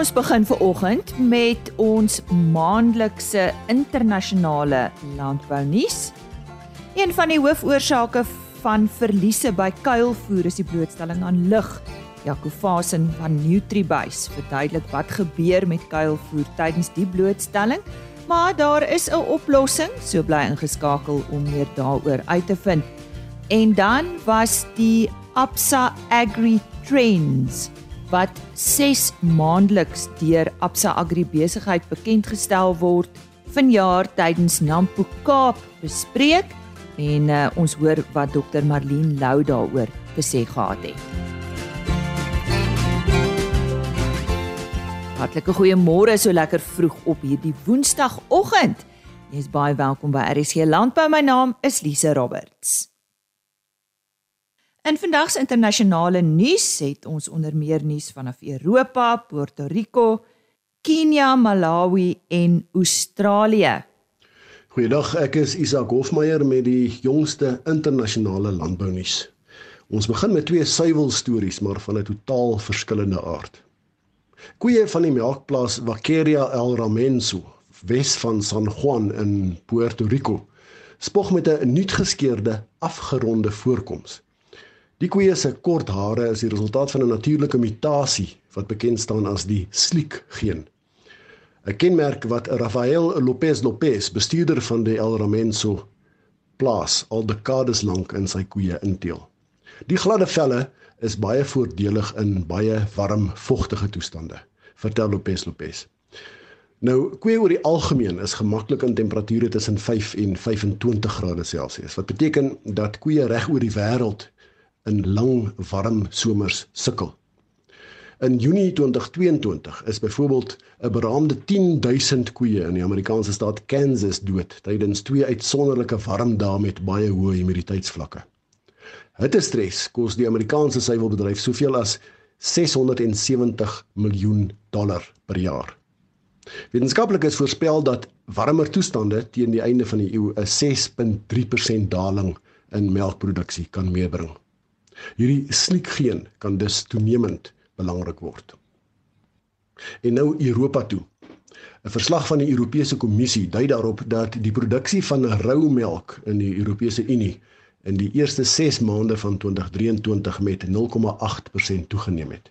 ons begin ver oggend met ons maandelikse internasionale landbounuus. Een van die hoofoorsake van verliese by kuilvoer is die blootstelling aan lug. Jaco Vasen van Nutribase verduidelik wat gebeur met kuilvoer tydens die blootstelling, maar daar is 'n oplossing, so bly ingeskakel om meer daaroor uit te vind. En dan was die Absa Agri Trends wat 6 maandeliks deur Absa Agri Besigheid bekend gestel word vanjaar tydens Nampo Kaap bespreek en uh, ons hoor wat Dr Marlene Lou daaroor te sê gehad het. Hartlike goeiemôre so lekker vroeg op hierdie Woensdagoggend. Jy is baie welkom by RSC Landbou. My naam is Lise Roberts. In vandag se internasionale nuus het ons onder meer nuus vanaf Europa, Puerto Rico, Kenia, Malawi en Australië. Goeiedag, ek is Isak Hofmeyer met die jongste internasionale landbounuus. Ons begin met twee suiwelstories maar van 'n totaal verskillende aard. Koeie van die melkplaas Vaqueria El Ramenso, wes van San Juan in Puerto Rico, spog met 'n nuutgeskeurde afgeronde voorkoms. Die koeie se kort hare is die resultaat van 'n natuurlike mutasie wat bekend staan as die sliek geen. 'n Kenmerk wat Rafael Lopez Lopez, bestuurder van die El Ramenso plaas, al dekades lank in sy koeie inteel. Die gladde velle is baie voordelig in baie warm, vogtige toestande, vertel Lopez Lopez. Nou, koeie oor die algemeen is gemaklik in temperature tussen 5 en 25 grade Celsius. Wat beteken dat koeie reg oor die wêreld in lang warm somers sukkel. In Junie 2022 is byvoorbeeld 'n beraamde 10000 koeie in die Amerikaanse staat Kansas dood tydens twee uitsonderlike warm dae met baie hoë humiditeitsvlakke. Hittestres kos die Amerikaanse suiwelbedryf soveel as 670 miljoen dollar per jaar. Wetenskaplikes voorspel dat warmer toestande teen die einde van die eeu 'n 6.3% daling in melkproduksie kan meebring. Hierdie sliekgeen kan dus toenemend belangrik word. En nou Europa toe. 'n Verslag van die Europese Kommissie dui daarop dat die produksie van rou melk in die Europese Unie in die eerste 6 maande van 2023 met 0,8% toegeneem het.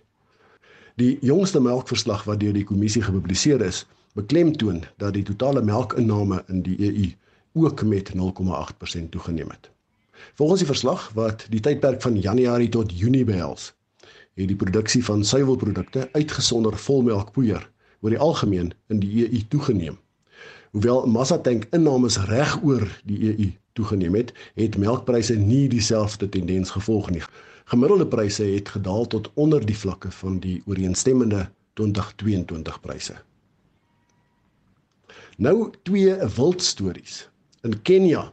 Die jongste melkverslag wat deur die kommissie gepubliseer is, beklemtoon dat die totale melkinname in die EU ook met 0,8% toegeneem het. Volgens die verslag wat die tydperk van Januarie tot Junie behels, het die produksie van suiwelprodukte uitgesonder volmelkpoeier oor die algemeen in die EU toegeneem. Hoewel Massatank innames reg oor die EU toegeneem het, het melkpryse nie dieselfde tendens gevolg nie. Gemiddelde pryse het gedaal tot onder die vlakke van die ooreenstemmende 2022 pryse. Nou twee wildstories. In Kenja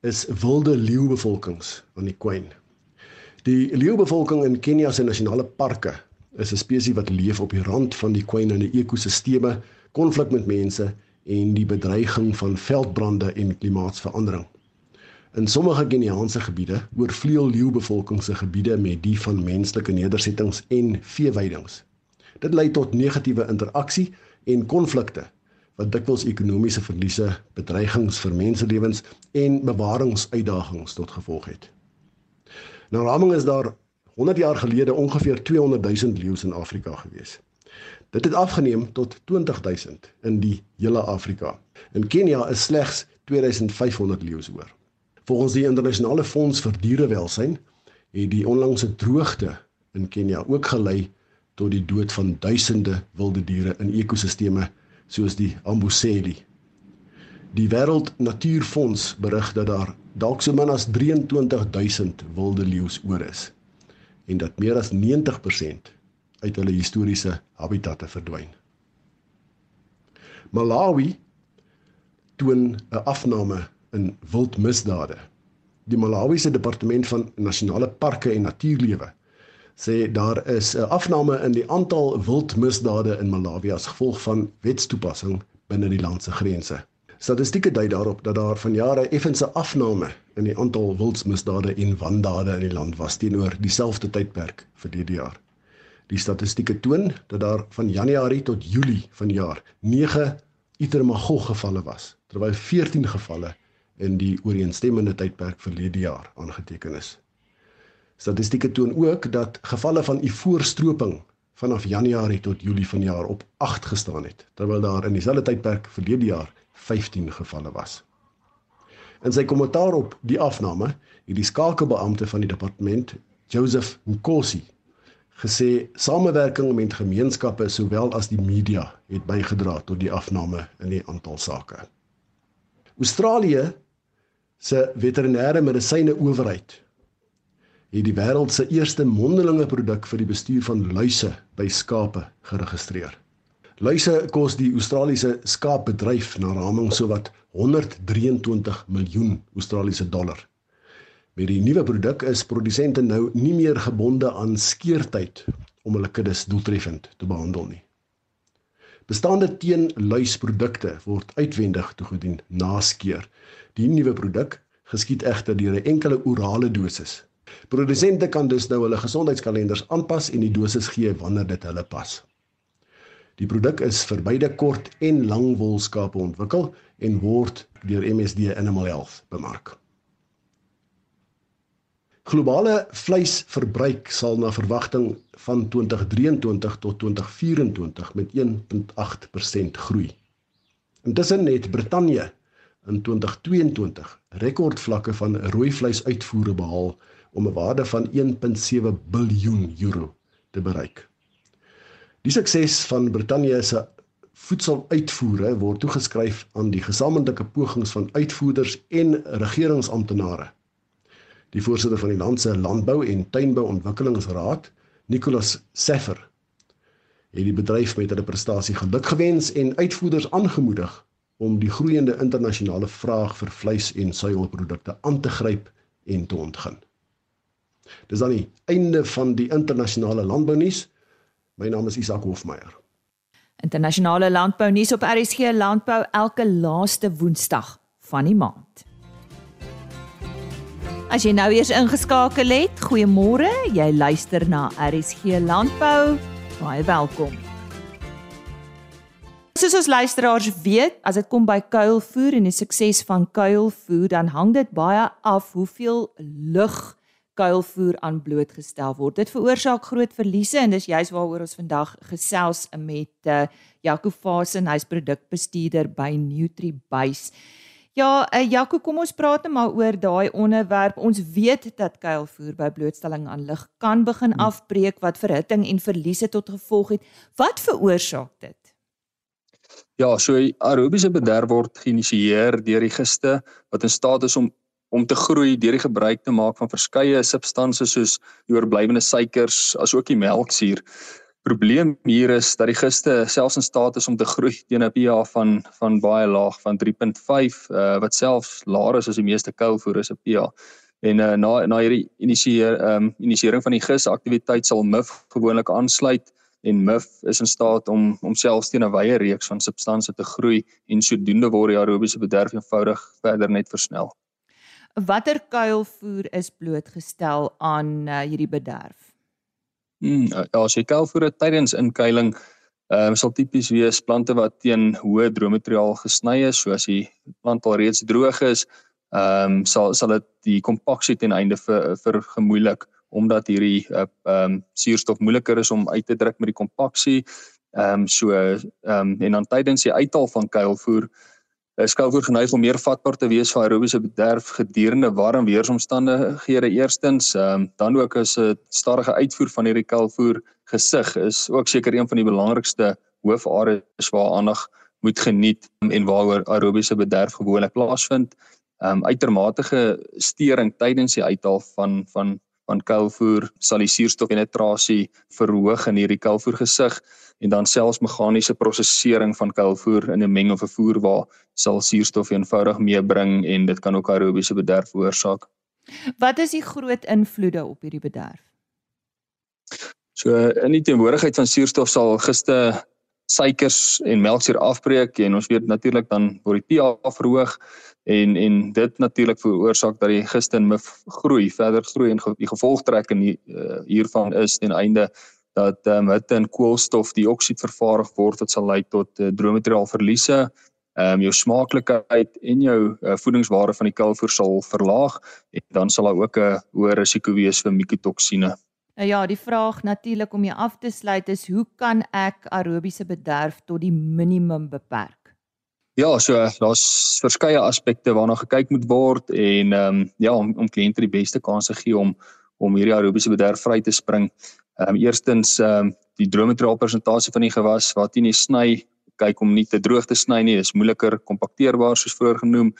is wilde leeubevolkings aan die kwyn. Die leeubevolking in Kenia se nasionale parke is 'n spesies wat leef op die rand van die kwynende ekosisteme, konflik met mense en die bedreiging van veldbrande en klimaatsverandering. In sommige Keniaanse gebiede oorvleuel leeubevolking se gebiede met die van menslike nedersettings en veeweidings. Dit lei tot negatiewe interaksie en konflikte wat dikwels ekonomiese verliese, bedreigings vir menselewens en bewaringsuitdagings tot gevolg het. Nou raming is daar 100 jaar gelede ongeveer 200 000 leeu's in Afrika gewees. Dit het afgeneem tot 20 000 in die hele Afrika. In Kenia is slegs 2500 leeu's oor. Volgens die internasionale fonds vir dierewelsyn het die onlangse droogte in Kenia ook gelei tot die dood van duisende wilde diere in ekosisteme soos die Amboseli. Die Wêreld Natuurfonds berig dat daar dalk so min as 23000 wilde leeu's oor is en dat meer as 90% uit hulle historiese habitatte verdwyn. Malawi toon 'n afname in wildmisdade. Die Malawiese Departement van Nasionale Parke en Natuurlewe sê daar is 'n afname in die aantal wildmisdade in Malawi as gevolg van wetstoepassing binne die land se grense. Statistieke dui daarop dat daar van jare effense afname in die aantal wildsmisdade en wandade in die land was teenoor dieselfde tydperk vir die jaar. Die statistieke toon dat daar van Januarie tot Julie vanjaar 9 itermagog gevalle was, terwyl 14 gevalle in die ooreenstemmende tydperk verlede jaar aangeteken is. Statistieke toon ook dat gevalle van ivoorstroping vanaf Januarie tot Julie vanjaar op 8 gestaan het, terwyl daar in dieselfde tydperk verlede jaar 15 gevalle was. In sy kommentaar op die afname het die skakelbeampte van die departement, Joseph Nkosi, gesê samewerking met gemeenskappe sowel as die media het bygedra tot die afname in die aantal sake. Australië se veterinêre medisyne owerheid het die wêreld se eerste mondelinge produk vir die bestuur van luise by skape geregistreer. Luise kos die Australiese skaapbedryf na raming sowat 123 miljoen Australiese dollar. Met die nuwe produk is produsente nou nie meer gebonde aan skeertyd om hulle kuddes doeltreffend te behandel nie. Bestaande teen luisprodukte word uitwendig toegedien na skeer. Die nuwe produk geskied egter deur 'n enkele orale dosis Produsente kan dus nou hulle gesondheidskalenders aanpas en die dosis gee wanneer dit hulle pas. Die produk is vir beide kort en lang wolskape ontwikkel en word deur MSD Animal Health bemark. Globale vleisverbruik sal na verwagting van 2023 tot 2024 met 1.8% groei. Intussen het Brittanje in 2022 rekordvlakke van rooi vleisuitvoere behaal om 'n waarde van 1.7 biljoen euro te bereik. Die sukses van Brittanje se voedseluitvoere word toegeskryf aan die gesamentlike pogings van uitvoerders en regeringsamptenare. Die voorsitter van die land se landbou en tuinbouontwikkelingsraad, Nicholas Seffer, het die bedryf met hulle prestasie geluk gewens en uitvoerders aangemoedig om die groeiende internasionale vraag vir vleis en suiwelprodukte aan te gryp en te ontgin. Dis dan die einde van die internasionale landbounuus. My naam is Isak Hofmeyer. Internasionale landbounuus op RSG Landbou elke laaste Woensdag van die maand. As jy nou eers ingeskakel het, goeiemôre. Jy luister na RSG Landbou. Baie welkom. Soos ons luisteraars weet, as dit kom by kuilvoer en die sukses van kuilvoer, dan hang dit baie af hoeveel lug kuilvoer aan blootgestel word. Dit veroorsaak groot verliese en dis juist waaroor ons vandag gesels met uh, Jaco Vasen, hy's produkbestuurder by NutriBase. Ja, uh, Jaco, kom ons praat net maar oor daai onderwerp. Ons weet dat kuilvoer by blootstelling aan lig kan begin hmm. afbreek wat verhitting en verliese tot gevolg het. Wat veroorsaak dit? Ja, so aerobiese bederf word geïnisieer deur die giste wat in staat is om om te groei deur die gebruik te maak van verskeie substansies soos die oorblywende suikers asook die melksuur. Probleem hier is dat die giste selfs in staat is om te groei teen 'n pH van van baie laag van 3.5 uh, wat selfs laer is as die meeste koolvoer is 'n pH. En uh, na na hierdie initieer ehm um, initiering van die gis aktiwiteit sal MIF gewoonlik aansluit en MIF is in staat om om selfs teen 'n wye reeks van substansies te groei en sodoende word die aerobiese bederf eenvoudig verder net versnel watter kuilvoer is blootgestel aan uh, hierdie bederf? Hmm, ja, as jy kuilvoer tydens inkuiling, ehm um, sal tipies wees plante wat teen hoë droommateriaal gesny is, so as die plant al reeds droog is, ehm um, sal sal dit die kompaksie ten einde vir vir gemoeilik omdat hierdie ehm uh, um, suurstof moeiliker is om uit te druk met die kompaksie. Ehm um, so ehm um, en dan tydens die uithaal van kuilvoer skuilvoer geneig om meer vatbaar te wees vir aerobiese bederf gedurende warm weeromstandighede eerstens um, dan ook as 'n stadige uitvoer van hierdie kuilvoer gesig is ook seker een van die belangrikste hoofareas waar aandag moet geniet en waaroor aerobiese bederf gewoonlik plaasvind. Um uitermate stering tydens die uithaal van van van kuilvoer sal die suurstofpenetrasie verhoog in hierdie kuilvoer gesig en dan selfs meganiese prosesering van kuilvoer in 'n meng of 'n voer waar sal suurstof eenvoudig meebring en dit kan ook aerobiese bederf veroorsaak. Wat is die groot invloede op hierdie bederf? So in die teenwoordigheid van suurstof sal giste suikers en melksuur afbreek en ons weet natuurlik dan word die pH verhoog en en dit natuurlik veroorsaak dat die giste in groei, verder groei en die gevolgtrekking hiervan is ten einde dat ehm um, hitte en koolstofdioksied vervaardig word wat sal lei tot uh, droommateriaalverliese. Ehm um, jou smaaklikheid en jou uh, voedingswaarde van die kalfoer sal verlaag en dan sal daar ook 'n hoër risiko wees vir mikotoksine. Nou ja, die vraag natuurlik om jy af te sluit is hoe kan ek aerobiese bederf tot die minimum beperk? Ja, so daar's verskeie aspekte waarna gekyk moet word en ehm um, ja, om om kliënte die beste kanse gee om om hierdie aerobiese bederf vry te spring. Ehm um, eerstens ehm um, die droommateriaal presentasie van die gewas wat nie sny kyk om nie te droog te sny nie, dis moeiliker kompakteerbaar soos vroeër genoem.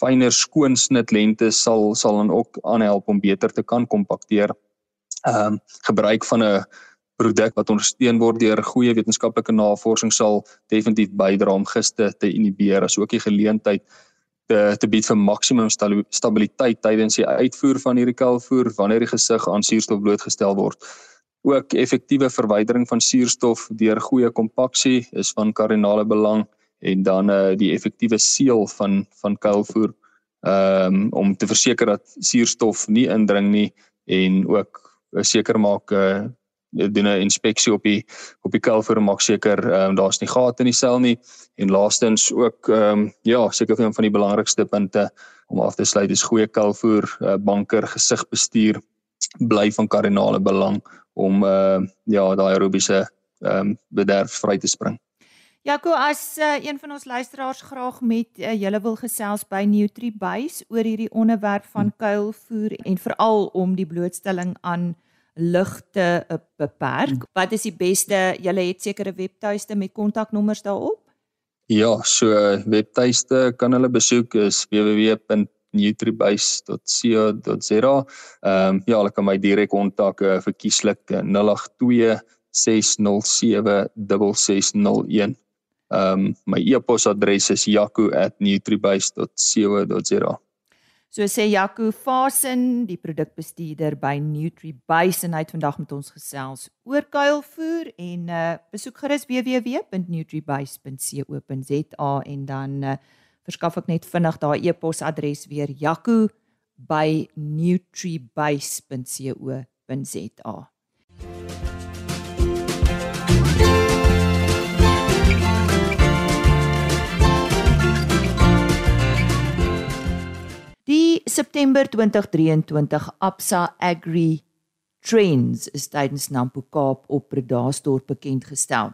Fyner skoon snitlente sal sal dan ook aanhelp om beter te kan kompakteer. Ehm um, gebruik van 'n produk wat ondersteun word deur goeie wetenskaplike navorsing sal definitief bydra om giste te inhibeer as ook die geleentheid te te bied vir maksimum stabiliteit tydens die uitvoer van hierdie kalfoer wanneer die gesig aan suurstof blootgestel word. Ook effektiewe verwydering van suurstof deur goeie kompaksie is van kardinale belang en dan uh, die effektiewe seël van van kalfoer um, om te verseker dat suurstof nie indring nie en ook uh, seker maak uh, doen 'n inspeksie op die op die kalfoor en maak seker ehm um, daar's nie gate in die sel nie en laastens ook ehm um, ja seker een van die belangrikste punte om af te sluit is goeie kalfoor uh, banker gesigbestuur bly van kardinale belang om uh, ja daai aerobiese ehm um, bederf vry te spring. Jaco as uh, een van ons luisteraars graag met uh, julle wil gesels by NutriBase oor hierdie onderwerp van kuilvoer en veral om die blootstelling aan ligte uh, beperk. Hmm. Wat is die beste? Julle het sekere webtuiste met kontaknommers daarop? Ja, so webtuiste kan hulle besoek is www.nutribase.co.za. Ehm um, ja, hulle kan my direk kontak uh, verkieslik 082 607 6601. Ehm um, my e-posadres is jaco@nutribase.co.za. So sê Jaco Fasen, die produkbestuurder by NutriBase en hy het vandag met ons gesels oor kuilvoer en uh besoek gerus www.nutribase.co.za en dan uh, verskaf ek net vinnig daai e-posadres weer Jaco by nutribase.co.za. September 2023 Absa Agri Trends is tydens Nampo Kaap op Bredasdorp bekend gestel.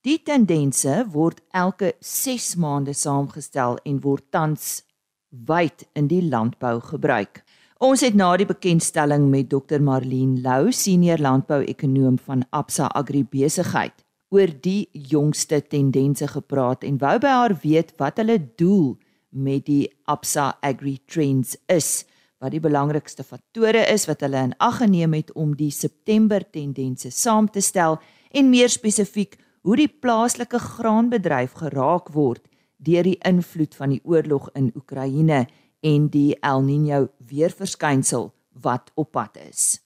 Die tendense word elke 6 maande saamgestel en word tans wyd in die landbou gebruik. Ons het na die bekendstelling met Dr Marlene Lou, senior landbou-ekonoom van Absa Agri Besigheid, oor die jongste tendense gepraat en wou by haar weet wat hulle doel met die Absa Agri Trends is wat die belangrikste faktore is wat hulle in ag geneem het om die September tendense saam te stel en meer spesifiek hoe die plaaslike graanbedryf geraak word deur die invloed van die oorlog in Oekraïne en die El Niño weerverskynsel wat op pad is.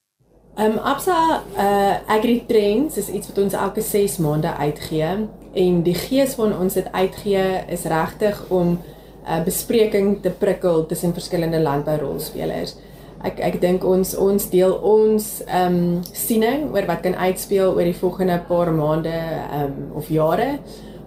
Ehm um, Absa uh, Agri Trends is iets wat ons elke 6 maande uitgee en die gees van ons dit uitgee is regtig om uh, bespreking te prikkel tussen verskillende landbourolspelers. Ek ek dink ons ons deel ons ehm um, siening oor wat kan uitspeel oor die volgende paar maande ehm um, of jare.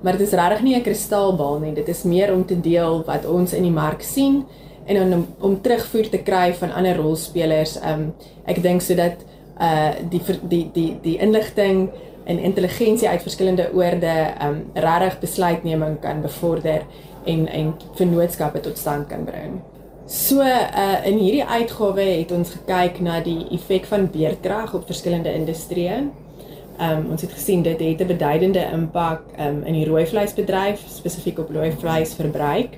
Maar dit is regtig nie 'n kristalbal nie. Dit is meer om te deel wat ons in die mark sien en om, om terugvoer te kry van ander rolspelers. Ehm um, ek dink sodat uh die die die die inligting en intelligensie uit verskillende oorde ehm um, regtig besluitneming kan bevorder en en vennootskappe tot stand kan bring. So uh in hierdie uitgawe het ons gekyk na die effek van beerdkrag op verskillende industrieë. Um ons het gesien dit het 'n beduidende impak um in die rooi vleisbedryf, spesifiek op rooi vleisverbruik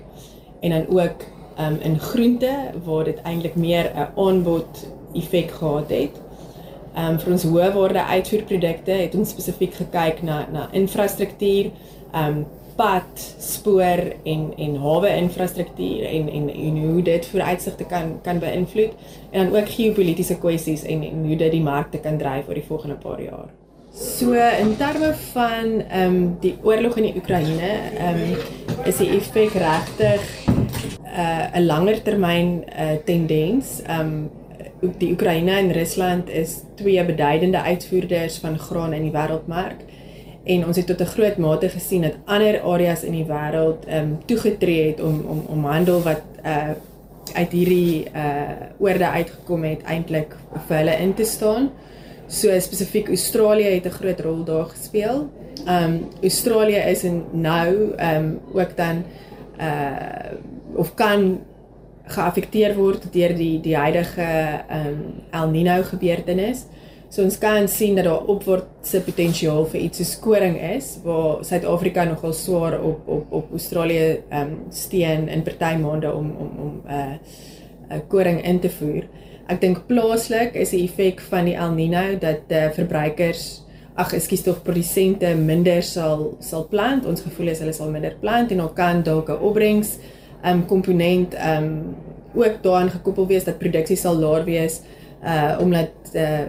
en dan ook um in groente waar dit eintlik meer 'n aanbod effek gehad het. Um vir ons hoë waarde uitvoerprodukte het ons spesifiek gekyk na na infrastruktuur, um pad, spoor en en hawe infrastruktuur en en en hoe dit vooruitsigte kan kan beïnvloed en dan ook geopolitiese kwessies en en hoe dit die markte kan dryf oor die volgende paar jaar. So in terme van ehm um, die oorlog in die Oekraïne, ehm um, is die effek regtig 'n uh, langer termyn uh, tendens. Ehm um, die Oekraïne en Rusland is twee beduidende uitvoerders van graan in die wêreldmark en ons het tot 'n groot mate gesien dat ander areas in die wêreld ehm um, toegetree het om om om handel wat uh uit hierdie uh oorde uitgekom het eintlik vir hulle in te staan. So spesifiek Australië het 'n groot rol daar gespeel. Ehm um, Australië is en nou ehm um, ook dan uh of kan geaffekteer word deur die die huidige ehm um, El Niño gebeurtenis. So ons kan sien dat daar opwaartse potensiaal vir iets soos koring is waar Suid-Afrika nogal swaar op op op Australië ehm um, steen in party maande om om om 'n uh, 'n koring in te voer. Ek dink plaaslik is die effek van die El Niño dat uh, verbruikers ag ekskuus tog produsente minder sal sal plant. Ons gevoel is hulle sal minder plant en dan kan dalk 'n opbrengs um komponent um ook daaraan gekoppel wees dat produksie sal laer wees uh omdat uh,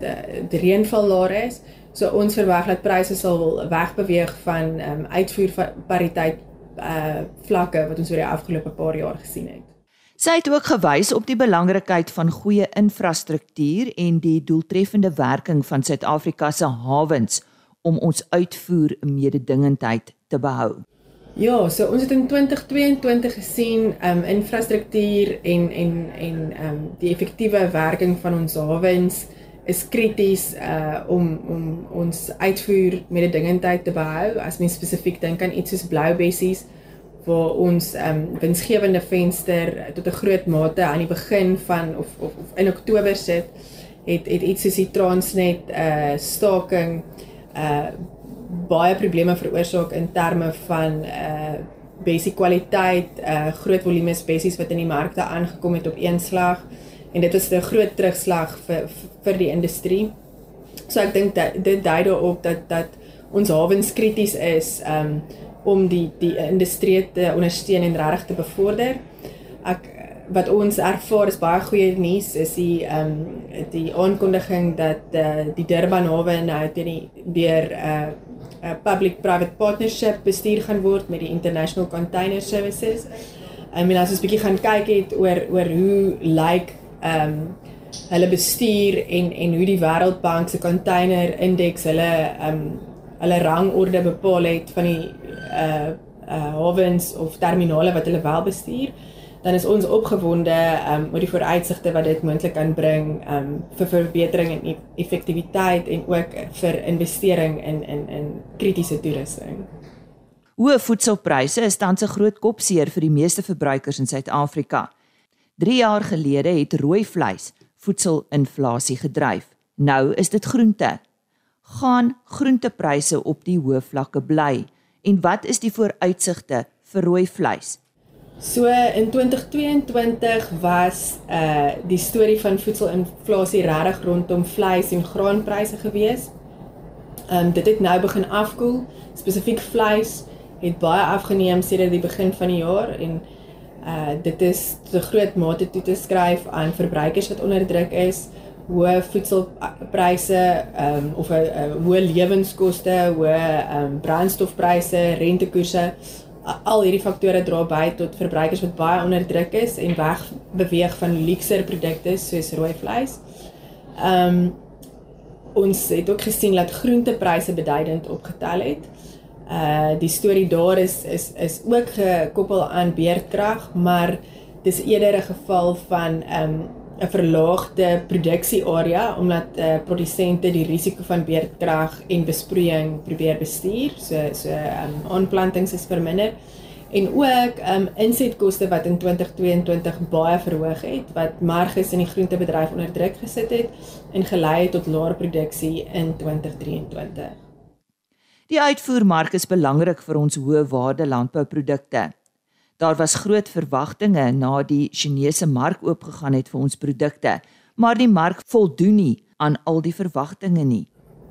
die die reënval laer is. So ons verwag dat pryse sal wegbeweeg van um uitvoer pariteit uh vlakke wat ons oor die afgelope paar jaar gesien het. Sy het ook gewys op die belangrikheid van goeie infrastruktuur en die doeltreffende werking van Suid-Afrika se hawens om ons uitvoer mededingendheid te behou. Ja, so ons het in 2022 gesien um infrastruktuur en en en um die effektiewe werking van ons hawens is krities uh om om ons uitvoer mededingendheid te behou. As mens spesifiek dink aan iets soos blou bessies waar ons um winsgewende venster tot 'n groot mate aan die begin van of of, of in Oktober sit, het het iets soos die Transnet uh staking uh baie probleme veroorsaak in terme van uh basiese kwaliteit, uh groot volumes basies wat in die markte aangekom het op een slag en dit was 'n groot terugslag vir vir die industrie. So ek dink dat dit dui daarop dat dat ons hawens krities is um om die die industrie te ondersteun en regtig te bevorder. Ek wat ons ervaar is baie goeie nuus is die ehm um, die aankondiging dat uh, die Durban hawe nou teen die deur 'n uh, 'n public private partnership bestuur gaan word met die International Container Services. I mean as ons bietjie gaan kyk het oor oor hoe lyk ehm um, hulle bestuur en en hoe die Wêreldbank se container indeks hulle ehm um, hulle rangorde bepaal het van die uh uh hawens of terminale wat hulle wel bestuur dan is ons opgewonde um, oor die vooruitsigte wat dit moontlik kan bring um, vir verbetering e-, effektiwiteit en ook vir investering in in in kritiese toerusting. Hoë voedselpryse is tans 'n groot kopseer vir die meeste verbruikers in Suid-Afrika. 3 jaar gelede het rooi vleis voedselinflasie gedryf. Nou is dit groente. Gaan groentepryse op die hoë vlakke bly en wat is die vooruitsigte vir rooi vleis? So in 2022 was uh die storie van voedselinflasie regtig rondom vleis en graanpryse gewees. Um dit het nou begin afkoel. Spesifiek vleis het baie afgeneem sedert die begin van die jaar en uh dit is te groot mate toe te skryf aan verbruikers wat onder druk is, hoë voedselpryse um of 'n uh, hoë lewenskoste, hoë um brandstofpryse, rentekoerse al hierdie faktore dra by tot verbruikers wat baie onder druk is en weg beweeg van luukser produkte soos rooi vleis. Ehm um, ons het ook gesien dat groentepryse beduidend opgetel het. Uh die storie daar is is is ook gekoppel aan beerdkrag, maar dis eerder 'n geval van ehm um, 'n verlaagde produksiearea omdat eh uh, produsente die risiko van beerdkrag en besproeiing probeer bestuur. So so um, aanplantings is verminder en ook um, insetkoste wat in 2022 baie verhoog het wat marges in die groentebedryf onder druk gesit het en gelei het tot laer produksie in 2023. Die uitvoermark is belangrik vir ons hoë waarde landbouprodukte. Daar was groot verwagtinge na die Chinese mark oopgegaan het vir ons produkte, maar die mark voldoen nie aan al die verwagtinge nie.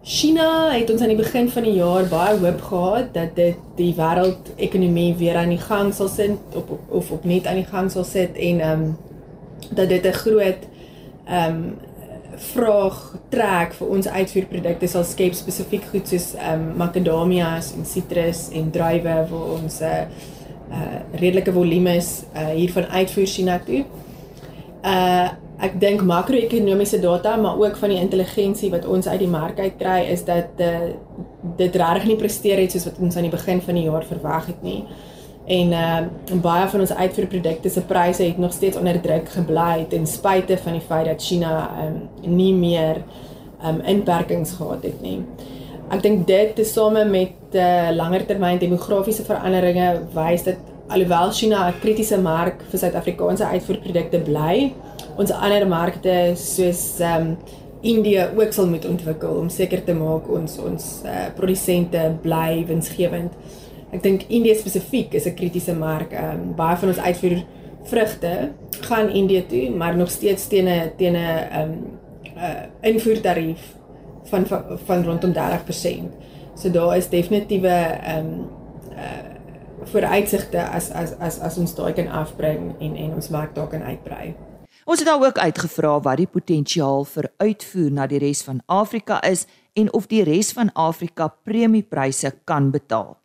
China het ons aan die begin van die jaar baie hoop gehad dat dit die wêreldekonomie weer aan die gang sal sit op, of op net aan die gang sal sit en ehm um, dat dit 'n groot ehm um, vraag trek vir ons uitvoerprodukte sal skep spesifiek goed soos ehm um, makadamias en sitrus en druiwe vir ons uh, uh redelike volumes uh hier van uitvoer China toe. Uh ek dink makro-ekonomiese data maar ook van die intelligensie wat ons uit die mark uit kry is dat uh, dit regtig nie presteer het soos wat ons aan die begin van die jaar verwag het nie. En uh baie van ons uitvoerprodukte se pryse het nog steeds onder druk gebly ten spyte van die feit dat China um nie meer um inperkings gehad het nie. Ek dink dit tesame met uh langer termyn demografiese veranderinge wys dat alhoewel China 'n kritiese mark vir Suid-Afrikaanse uitvoerprodukte bly, ons ander markte soos ehm um, Indië ook sal moet ontwikkel om seker te maak ons ons uh, produsente bly winsgewend. Ek dink Indië spesifiek is 'n kritiese mark. Ehm um, baie van ons uitvoer vrugte gaan Indië toe, maar nog steeds teen 'n teen 'n ehm um, uh, invoertarief van, van van rondom 30%. So daar is definitiewe ehm um, uh, vooruitsigte as as as as ons daai kan afbring en en ons mark daar kan uitbrei. Ons het ook uitgevra wat die potensiaal vir uitvoer na die res van Afrika is en of die res van Afrika premiepryse kan betaal.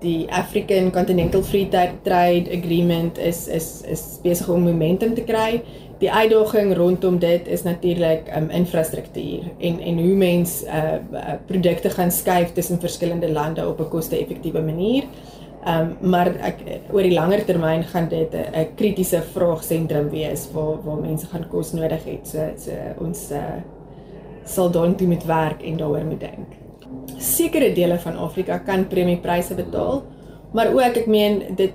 Die African Continental Free Trade Agreement is is is besig om momentum te kry. Die uitdaging rondom dit is natuurlik um, infrastruktuur en en hoe mens uh, uh produkte gaan skuif tussen verskillende lande op 'n koste-effektiewe manier. Um, maar ek oor die langer termyn gaan dit 'n kritiese vraagsentrum wees waar waar mense gaan kos nodig het. So so ons uh, sal dan toe met werk en daaroor moet dink. Sekere dele van Afrika kan premiepryse betaal, maar ook ek meen dit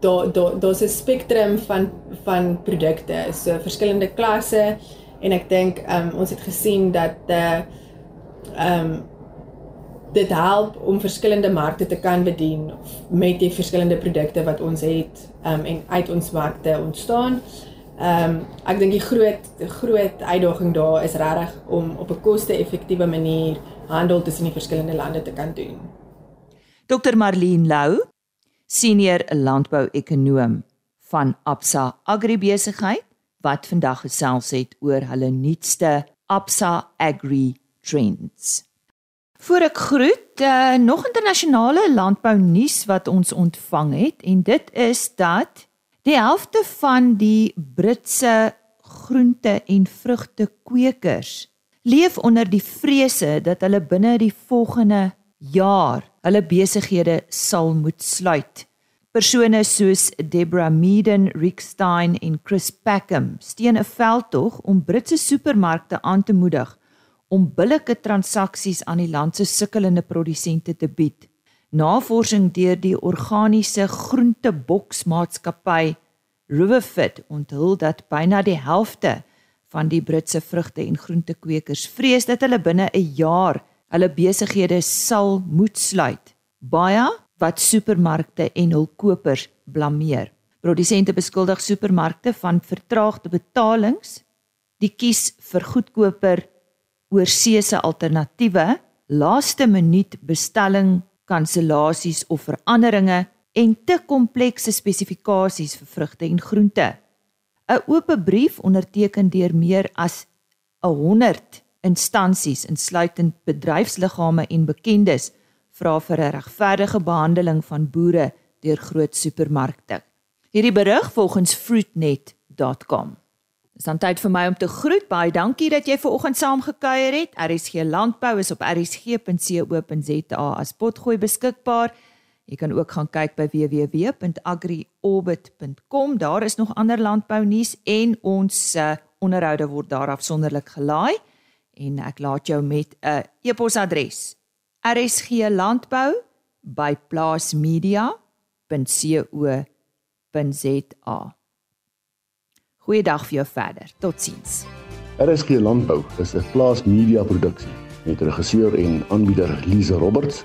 daar daar daar's 'n spektrum van van produkte, so verskillende klasse en ek dink um, ons het gesien dat uh um, dit help om verskillende markte te kan bedien met die verskillende produkte wat ons het um, en uit ons markte ontstaan. Ehm um, ek dink die groot groot uitdaging daar is regtig om op 'n koste-effektiewe manier handel tussen die verskillende lande te kan doen. Dr Marlene Lou, senior landbou-ekonoom van Absa Agribesigheid wat vandag gesels het oor hulle nuutste Absa Agri Trends. Voor ek groet, uh, nog internasionale landbou nuus wat ons ontvang het en dit is dat die helfte van die Britse groente en vrugte kwekers leef onder die vrese dat hulle binne die volgende jaar hulle besighede sal moet sluit. Persone soos Deborah Meaden, Rick Stein en Chris Packham steen 'n veldtog om Britse supermarkte aan te moedig om billike transaksies aan die land se sukkelende produsente te bied. Navorsing deur die organiese groenteboksmaatskappy Riverfit onthul dat byna die helfte van die Britse vrugte en groentekwekers vrees dat hulle binne 'n jaar hulle besighede sal moet sluit. Baie wat supermarkte en hul kopers blameer. Produsente beskuldig supermarkte van vertraagde betalings, die kies vir goedkoper oorseese alternatiewe, laaste minuut bestelling kansellasies of veranderinge en te komplekse spesifikasies vir vrugte en groente. 'n Oop brief onderteken deur meer as 100 instansies insluitend bedryfsliggame en bekendes vra vir 'n regverdige behandeling van boere deur groot supermarkte. Hierdie berig volgens fruitnet.com Dis dan tyd vir my om te groet. Baie dankie dat jy ver oggend saam gekuier het. RSG Landbou is op rsg.co.za as potgooi beskikbaar. Jy kan ook gaan kyk by www.agriorbit.com. Daar is nog ander landbou nuus en ons uh, onderhoude word daar afsonderlik gelaai en ek laat jou met 'n uh, e-posadres. rsglandbou@plaasmedia.co.za Goeiedag vir jou verder. Totsiens. RSG Landbou is 'n plaas media produksie met regisseur en aanbieder Lize Roberts